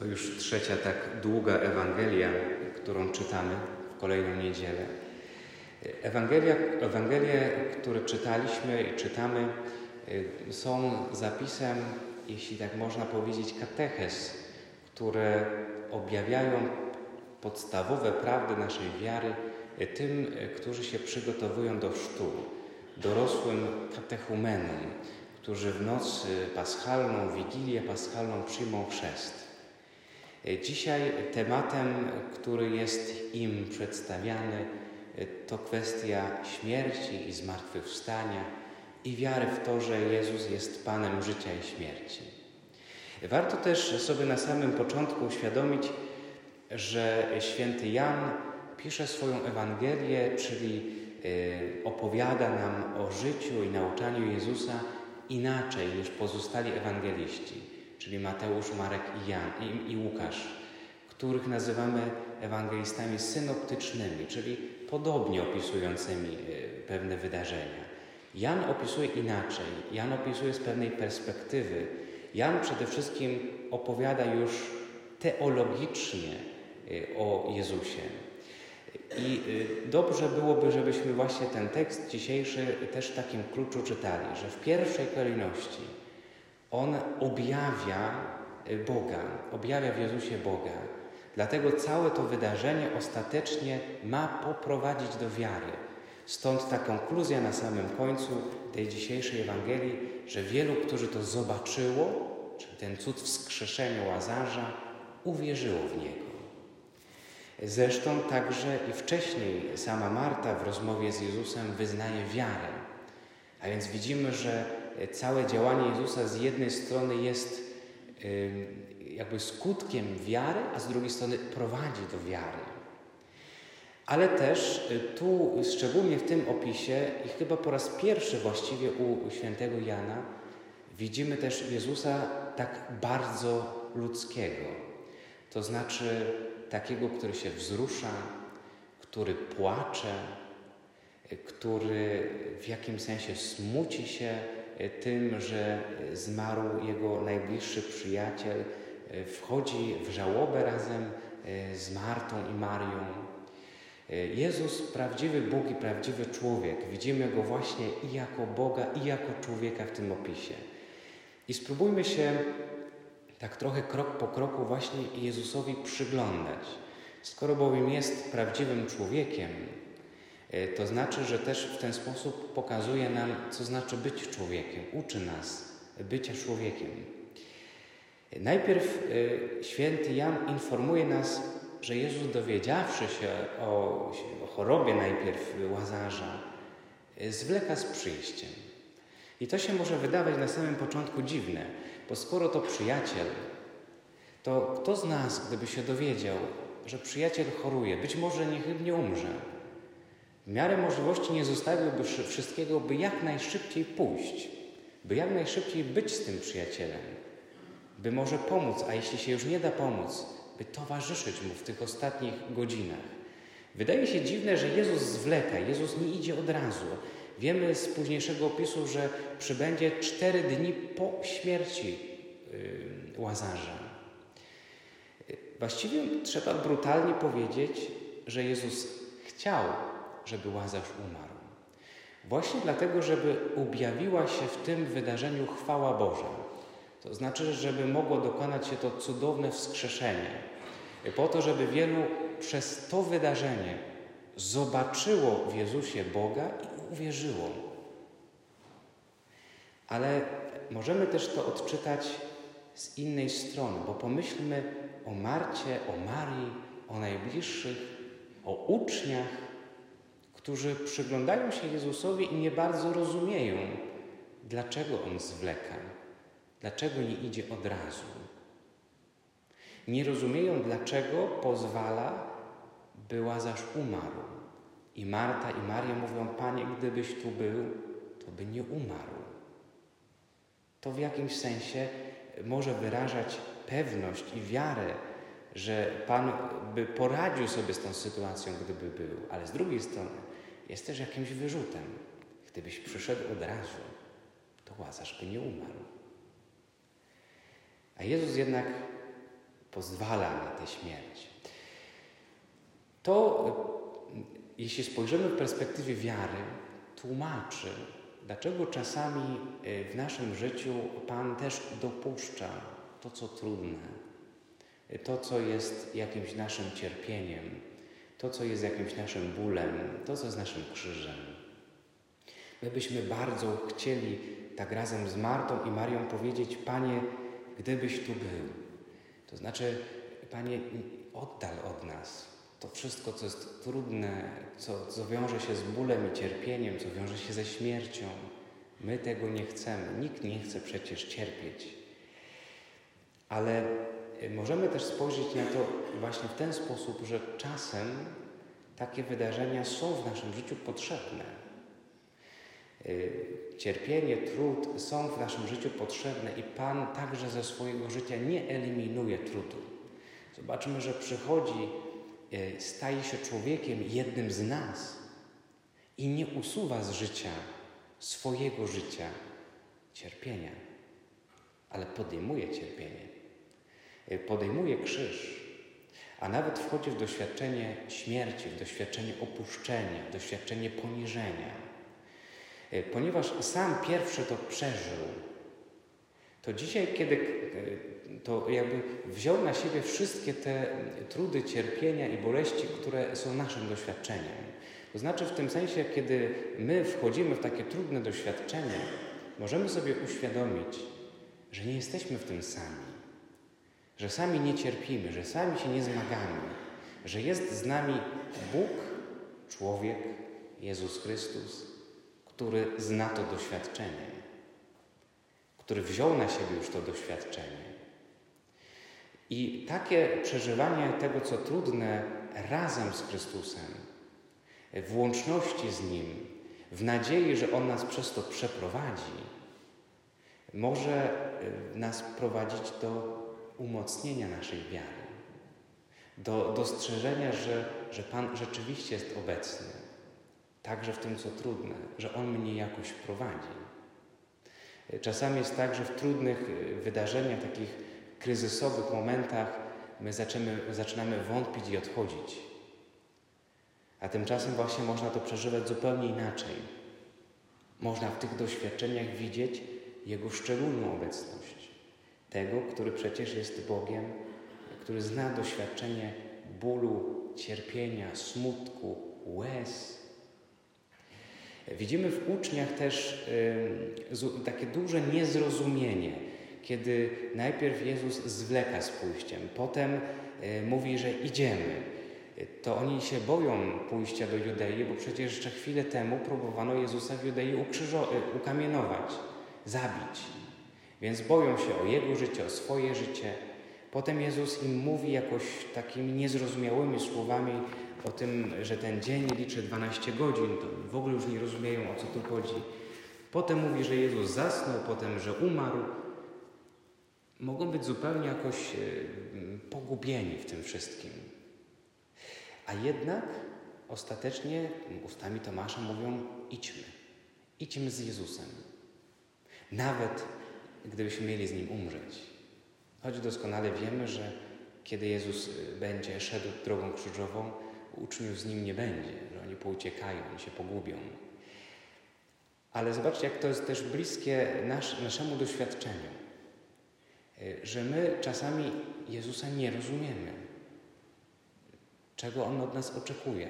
To już trzecia tak długa Ewangelia, którą czytamy w kolejną niedzielę. Ewangelia, Ewangelie, które czytaliśmy i czytamy, y, są zapisem, jeśli tak można powiedzieć, kateches, które objawiają podstawowe prawdy naszej wiary y, tym, y, którzy się przygotowują do chrztu, dorosłym katechumenom, którzy w noc paschalną, Wigilię paschalną przyjmą chrzest. Dzisiaj tematem, który jest im przedstawiany, to kwestia śmierci i zmartwychwstania i wiary w to, że Jezus jest Panem życia i śmierci. Warto też sobie na samym początku uświadomić, że święty Jan pisze swoją Ewangelię, czyli y, opowiada nam o życiu i nauczaniu Jezusa inaczej niż pozostali ewangeliści, czyli Mateusz, Marek i, Jan, i, i Łukasz, których nazywamy ewangelistami synoptycznymi, czyli podobnie opisującymi e, pewne wydarzenia. Jan opisuje inaczej, Jan opisuje z pewnej perspektywy. Jan przede wszystkim opowiada już teologicznie e, o Jezusie. I e, dobrze byłoby, żebyśmy właśnie ten tekst dzisiejszy też w takim kluczu czytali, że w pierwszej kolejności on objawia Boga, objawia w Jezusie Boga. Dlatego całe to wydarzenie ostatecznie ma poprowadzić do wiary. Stąd ta konkluzja na samym końcu tej dzisiejszej Ewangelii, że wielu, którzy to zobaczyło, czyli ten cud wskrzeszenia Łazarza, uwierzyło w Niego. Zresztą także i wcześniej sama Marta w rozmowie z Jezusem wyznaje wiarę. A więc widzimy, że całe działanie Jezusa z jednej strony jest jakby skutkiem wiary, a z drugiej strony prowadzi do wiary. Ale też y, tu, szczególnie w tym opisie, i chyba po raz pierwszy właściwie u świętego Jana, widzimy też Jezusa tak bardzo ludzkiego. To znaczy takiego, który się wzrusza, który płacze, y, który w jakimś sensie smuci się tym, że zmarł jego najbliższy przyjaciel, E, wchodzi w żałobę razem e, z Martą i Marią. E, Jezus, prawdziwy Bóg i prawdziwy człowiek, widzimy Go właśnie i jako Boga, i jako człowieka w tym opisie. I spróbujmy się tak trochę krok po kroku właśnie Jezusowi przyglądać. Skoro bowiem jest prawdziwym człowiekiem, to znaczy, że też w ten sposób pokazuje nam, co znaczy być człowiekiem, uczy nas bycia człowiekiem. Najpierw y, święty Jan informuje nas, że Jezus dowiedziawszy się o, o chorobie najpierw Łazarza, zwleka z przyjściem. I to się może wydawać na samym początku dziwne, bo skoro to przyjaciel, to kto z nas, gdyby się dowiedział, że przyjaciel choruje, być może niechybnie umrze, w miarę możliwości nie zostawiłby wszystkiego, by jak najszybciej pójść, by jak najszybciej być z tym przyjacielem, by może pomóc, a jeśli się już nie da pomóc, by towarzyszyć Mu w tych ostatnich godzinach. Wydaje się dziwne, że Jezus zwleka, Jezus nie idzie od razu. Wiemy z późniejszego opisu, że przybędzie cztery dni po śmierci yy, Łazarza. Właściwie trzeba brutalnie powiedzieć, że Jezus chciał, żeby Łazarz umarł. Właśnie dlatego, żeby objawiła się w tym wydarzeniu chwała Boża. To znaczy, żeby mogło dokonać się to cudowne wskrzeszenie. Po to, żeby wielu przez to wydarzenie zobaczyło w Jezusie Boga i uwierzyło. Ale możemy też to odczytać z innej strony, bo pomyślmy o Marcie, o Marii, o najbliższych, o uczniach, którzy przyglądają się Jezusowi i nie bardzo rozumieją, dlaczego On zwleka. Dlaczego nie idzie od razu? Nie rozumieją, dlaczego pozwala, by Łazarz umarł. I Marta i Maria mówią, Panie, gdybyś tu był, to by nie umarł. To w jakimś sensie może wyrażać pewność i wiarę, że Pan by poradził sobie z tą sytuacją, gdyby był, ale z drugiej strony jest też jakimś wyrzutem. Gdybyś przyszedł od razu, to Łazarz by nie umarł. A Jezus jednak pozwala na tę śmierć. To, jeśli spojrzymy w perspektywie wiary, tłumaczy, dlaczego czasami w naszym życiu Pan też dopuszcza to, co trudne, to, co jest jakimś naszym cierpieniem, to, co jest jakimś naszym bólem, to, co jest naszym krzyżem. My byśmy bardzo chcieli tak razem z Martą i Marią powiedzieć: Panie, gdybyś tu był. To znaczy, Panie, oddal od nas to wszystko, co jest trudne, co, co wiąże się z bólem i cierpieniem, co wiąże się ze śmiercią. My tego nie chcemy. Nikt nie chce przecież cierpieć. Ale możemy też spojrzeć na to właśnie w ten sposób, że czasem takie wydarzenia są w naszym życiu potrzebne. Y, cierpienie, trud są w naszym życiu potrzebne i Pan także ze swojego życia nie eliminuje trudu. Zobaczmy, że przychodzi, y, staje się człowiekiem jednym z nas i nie usuwa z życia, swojego życia, cierpienia, ale podejmuje cierpienie. Y, podejmuje krzyż, a nawet wchodzi w doświadczenie śmierci, w doświadczenie opuszczenia, w doświadczenie poniżenia. Y, ponieważ sam pierwszy to przeżył, to dzisiaj, kiedy y, to jakby wziął na siebie wszystkie te trudy, cierpienia i boleści, które są naszym doświadczeniem. To znaczy w tym sensie, kiedy my wchodzimy w takie trudne doświadczenie, możemy sobie uświadomić, że nie jesteśmy w tym sami że sami nie cierpimy, że sami się nie zmagamy, że jest z nami Bóg, człowiek, Jezus Chrystus, który zna to doświadczenie, który wziął na siebie już to doświadczenie. I takie przeżywanie tego, co trudne, razem z Chrystusem, w łączności z Nim, w nadziei, że On nas przez to przeprowadzi, może nas prowadzić do umocnienia naszej wiary, do dostrzeżenia, że, że Pan rzeczywiście jest obecny, także w tym, co trudne, że On mnie jakoś prowadzi. Czasami jest tak, że w trudnych wydarzeniach, takich kryzysowych momentach, my zaczynamy, zaczynamy wątpić i odchodzić. A tymczasem właśnie można to przeżywać zupełnie inaczej. Można w tych doświadczeniach widzieć Jego szczególną obecność tego, który przecież jest Bogiem, który zna doświadczenie bólu, cierpienia, smutku, łez. Widzimy w uczniach też y, takie duże niezrozumienie, kiedy najpierw Jezus zwleka z pójściem, potem y, mówi, że idziemy. To oni się boją pójścia do Judei, bo przecież jeszcze chwilę temu próbowano Jezusa w Judei ukrzyżo- ukamienować, zabić. Więc boją się o jego życie, o swoje życie. Potem Jezus im mówi jakoś takimi niezrozumiałymi słowami o tym, że ten dzień liczy 12 godzin, to w ogóle już nie rozumieją o co tu chodzi. Potem mówi, że Jezus zasnął, potem, że umarł. Mogą być zupełnie jakoś e, pogubieni w tym wszystkim. A jednak ostatecznie ustami Tomasza mówią: idźmy, idźmy z Jezusem. Nawet gdybyśmy mieli z Nim umrzeć. Choć doskonale wiemy, że kiedy Jezus y, będzie szedł drogą krzyżową, uczniów z Nim nie będzie, że oni pouciekają, oni się pogubią. Ale zobaczcie, jak to jest też bliskie nasz, naszemu doświadczeniu, y, że my czasami Jezusa nie rozumiemy, czego On od nas oczekuje,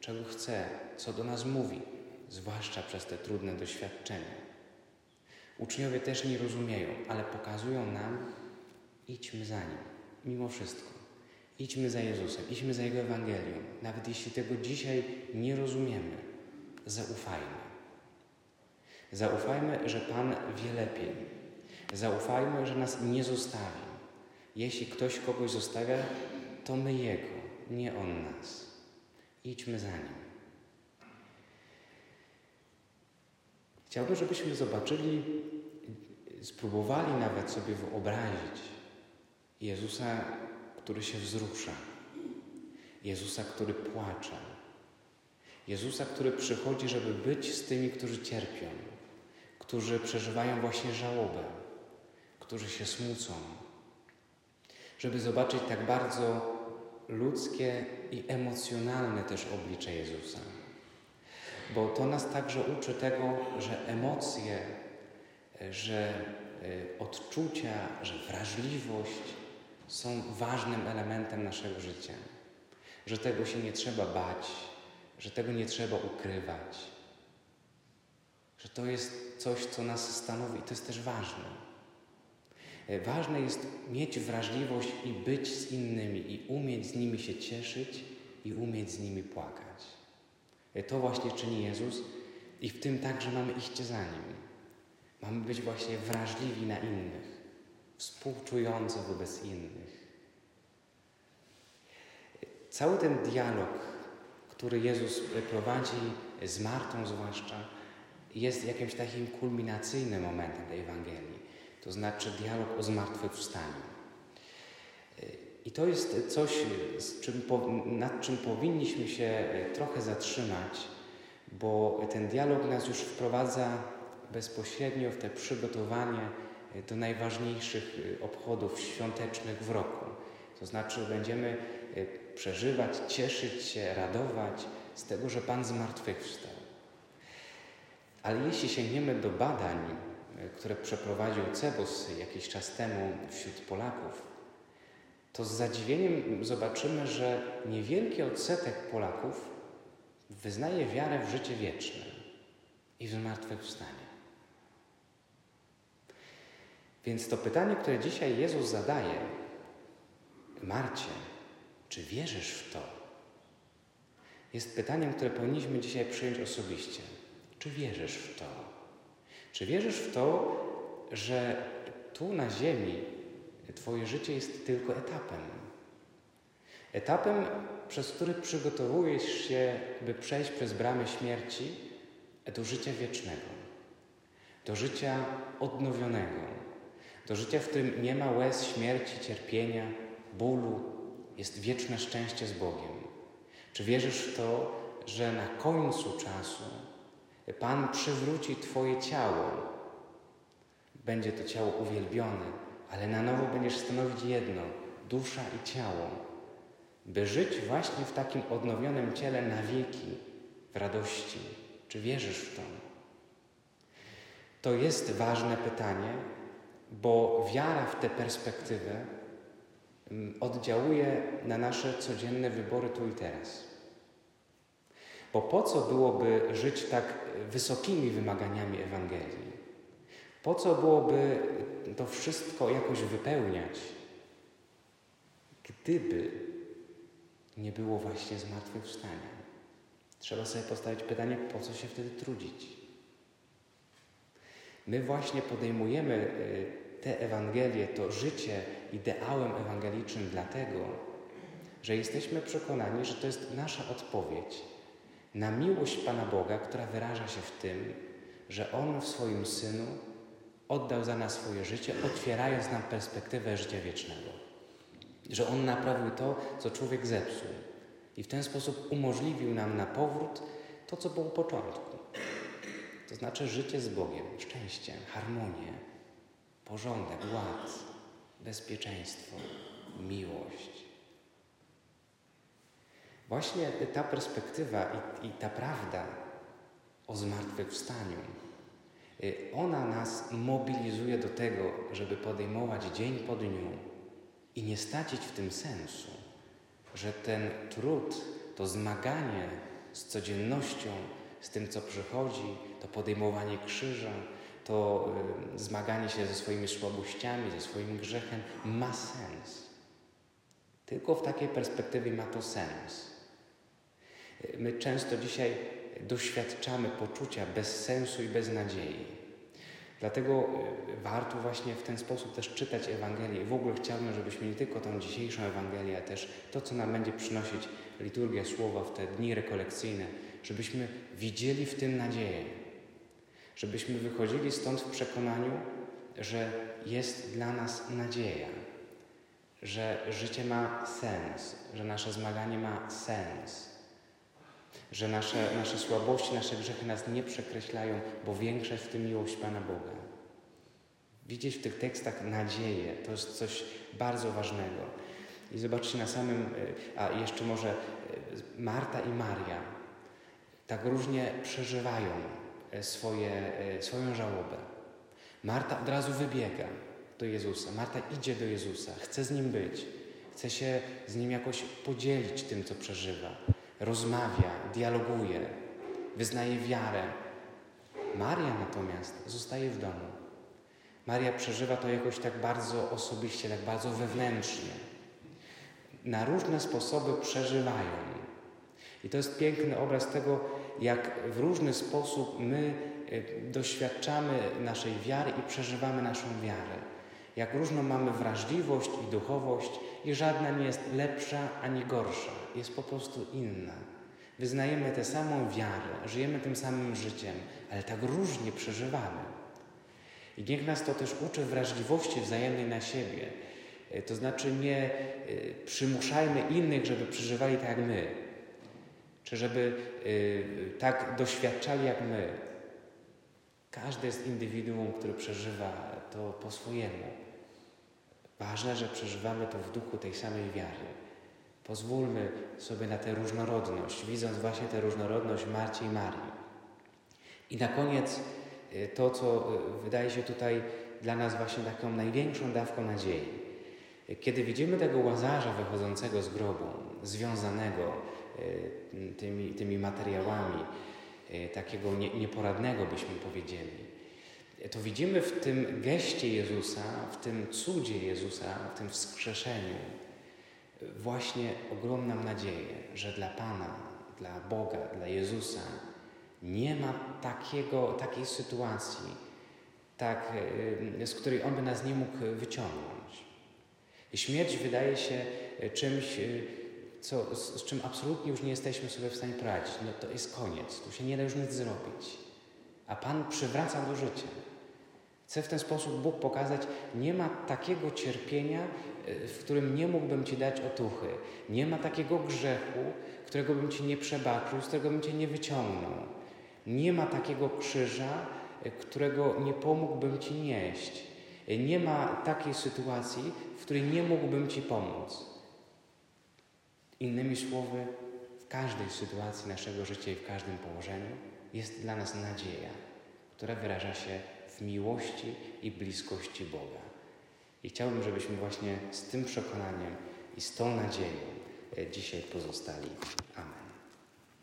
czego chce, co do nas mówi, zwłaszcza przez te trudne doświadczenia. Uczniowie też nie rozumieją, ale pokazują nam, idźmy za Nim, mimo wszystko. Idźmy za Jezusem, idźmy za Jego Ewangelią. Nawet jeśli tego dzisiaj nie rozumiemy, zaufajmy. Zaufajmy, że Pan wie lepiej. Zaufajmy, że nas nie zostawi. Jeśli ktoś kogoś zostawia, to my Jego, nie On nas. Idźmy za Nim. Chciałbym, żebyśmy zobaczyli, spróbowali nawet sobie wyobrazić Jezusa, który się wzrusza, Jezusa, który płacze, Jezusa, który przychodzi, żeby być z tymi, którzy cierpią, którzy przeżywają właśnie żałobę, którzy się smucą. żeby zobaczyć tak bardzo ludzkie i emocjonalne też oblicze Jezusa. Bo to nas także uczy tego, że emocje, że e, odczucia, że wrażliwość są ważnym elementem naszego życia. Że tego się nie trzeba bać, że tego nie trzeba ukrywać. Że to jest coś, co nas stanowi i to jest też ważne. E, ważne jest mieć wrażliwość i być z innymi, i umieć z nimi się cieszyć, i umieć z nimi płakać. E, to właśnie czyni Jezus, i w tym także mamy iść za nim. Mamy być właśnie wrażliwi na innych, współczujący wobec innych. E, cały ten dialog, który Jezus prowadzi z Martą zwłaszcza, jest jakimś takim kulminacyjnym momentem tej Ewangelii to znaczy dialog o zmartwychwstaniu. I to jest coś, czym, nad czym powinniśmy się trochę zatrzymać, bo ten dialog nas już wprowadza bezpośrednio w te przygotowanie do najważniejszych obchodów świątecznych w roku. To znaczy będziemy przeżywać, cieszyć się, radować z tego, że Pan zmartwychwstał. Ale jeśli sięgniemy do badań które przeprowadził Cebus jakiś czas temu wśród Polaków, to z zadziwieniem zobaczymy, że niewielki odsetek Polaków wyznaje wiarę w życie wieczne i w zmartwychwstanie. Więc to pytanie, które dzisiaj Jezus zadaje Marcie, czy wierzysz w to? Jest pytaniem, które powinniśmy dzisiaj przyjąć osobiście. Czy wierzysz w to? Czy wierzysz w to, że tu na Ziemi Twoje życie jest tylko etapem? Etapem, przez który przygotowujesz się, by przejść przez bramę śmierci do życia wiecznego, do życia odnowionego, do życia, w którym nie ma łez śmierci, cierpienia, bólu, jest wieczne szczęście z Bogiem. Czy wierzysz w to, że na końcu czasu Pan przywróci Twoje ciało. Będzie to ciało uwielbione, ale na nowo będziesz stanowić jedno dusza i ciało, by żyć właśnie w takim odnowionym ciele na wieki, w radości. Czy wierzysz w to? To jest ważne pytanie, bo wiara w tę perspektywę mm, oddziałuje na nasze codzienne wybory tu i teraz. Bo po co byłoby żyć tak wysokimi wymaganiami Ewangelii? Po co byłoby to wszystko jakoś wypełniać, gdyby nie było właśnie zmartwychwstania? Trzeba sobie postawić pytanie, po co się wtedy trudzić? My właśnie podejmujemy y, tę Ewangelię, to życie ideałem ewangelicznym dlatego, że jesteśmy przekonani, że to jest nasza odpowiedź na miłość Pana Boga, która wyraża się w tym, że On w swoim Synu oddał za nas swoje życie, otwierając nam perspektywę życia wiecznego. Że On naprawił to, co człowiek zepsuł i w ten sposób umożliwił nam na powrót to, co było w początku. To znaczy życie z Bogiem, szczęście, harmonię, porządek, ład, bezpieczeństwo, miłość. Właśnie ta perspektywa i, i ta prawda o zmartwychwstaniu, ona nas mobilizuje do tego, żeby podejmować dzień po dniu i nie stracić w tym sensu, że ten trud, to zmaganie z codziennością, z tym, co przychodzi, to podejmowanie krzyża, to y, zmaganie się ze swoimi słabościami, ze swoim grzechem ma sens. Tylko w takiej perspektywie ma to sens. My często dzisiaj doświadczamy poczucia bez sensu i bez nadziei. Dlatego e, warto właśnie w ten sposób też czytać Ewangelię. W ogóle chciałbym, żebyśmy nie tylko tą dzisiejszą Ewangelię, ale też to, co nam będzie przynosić liturgia słowa w te dni rekolekcyjne, żebyśmy widzieli w tym nadzieję. Żebyśmy wychodzili stąd w przekonaniu, że jest dla nas nadzieja, że życie ma sens, że nasze zmaganie ma sens że nasze, nasze słabości, nasze grzechy nas nie przekreślają, bo większa jest w tym miłość Pana Boga. Widzieć w tych tekstach nadzieję to jest coś bardzo ważnego. I zobaczcie na samym, a jeszcze może Marta i Maria tak różnie przeżywają swoje, swoją żałobę. Marta od razu wybiega do Jezusa. Marta idzie do Jezusa, chce z nim być, chce się z nim jakoś podzielić tym, co przeżywa. Rozmawia, dialoguje, wyznaje wiarę. Maria natomiast zostaje w domu. Maria przeżywa to jakoś tak bardzo osobiście, tak bardzo wewnętrznie. Na różne sposoby przeżywają. I to jest piękny obraz tego, jak w różny sposób my y, doświadczamy naszej wiary i przeżywamy naszą wiarę. Jak różną mamy wrażliwość i duchowość, i żadna nie jest lepsza ani gorsza, jest po prostu inna. Wyznajemy tę samą wiarę, żyjemy tym samym życiem, ale tak różnie przeżywamy. I niech nas to też uczy wrażliwości wzajemnej na siebie. Y, to znaczy nie y, przymuszajmy innych, żeby przeżywali tak jak my, czy żeby y, tak doświadczali jak my. Każdy jest indywiduum, który przeżywa to po swojemu. Ważne, że przeżywamy to w duchu tej samej wiary. Pozwólmy sobie na tę różnorodność, widząc właśnie tę różnorodność Marci i Marii. I na koniec y, to, co y, wydaje się tutaj dla nas właśnie taką największą dawką nadziei. Kiedy widzimy tego łazarza wychodzącego z grobu, związanego y, tymi, tymi materiałami, takiego nieporadnego byśmy powiedzieli, to widzimy w tym geście Jezusa, w tym cudzie Jezusa, w tym wskrzeszeniu właśnie ogromną nadzieję, że dla Pana, dla Boga, dla Jezusa nie ma takiego, takiej sytuacji, tak, z której On by nas nie mógł wyciągnąć. Śmierć wydaje się czymś, y, co, z czym absolutnie już nie jesteśmy sobie w stanie poradzić. No to jest koniec, tu się nie da już nic zrobić. A Pan przywraca do życia. Chce w ten sposób Bóg pokazać, nie ma takiego cierpienia, e, w którym nie mógłbym Ci dać otuchy. Nie ma takiego grzechu, którego bym Ci nie przebaczył, z którego bym Cię nie wyciągnął. Nie ma takiego krzyża, e, którego nie pomógłbym Ci nieść. E, nie ma takiej sytuacji, w której nie mógłbym Ci pomóc. Innymi słowy, w każdej sytuacji naszego życia i w każdym położeniu jest dla nas nadzieja, która wyraża się miłości i bliskości Boga. I chciałbym, żebyśmy właśnie z tym przekonaniem i z tą nadzieją e, dzisiaj pozostali. Amen.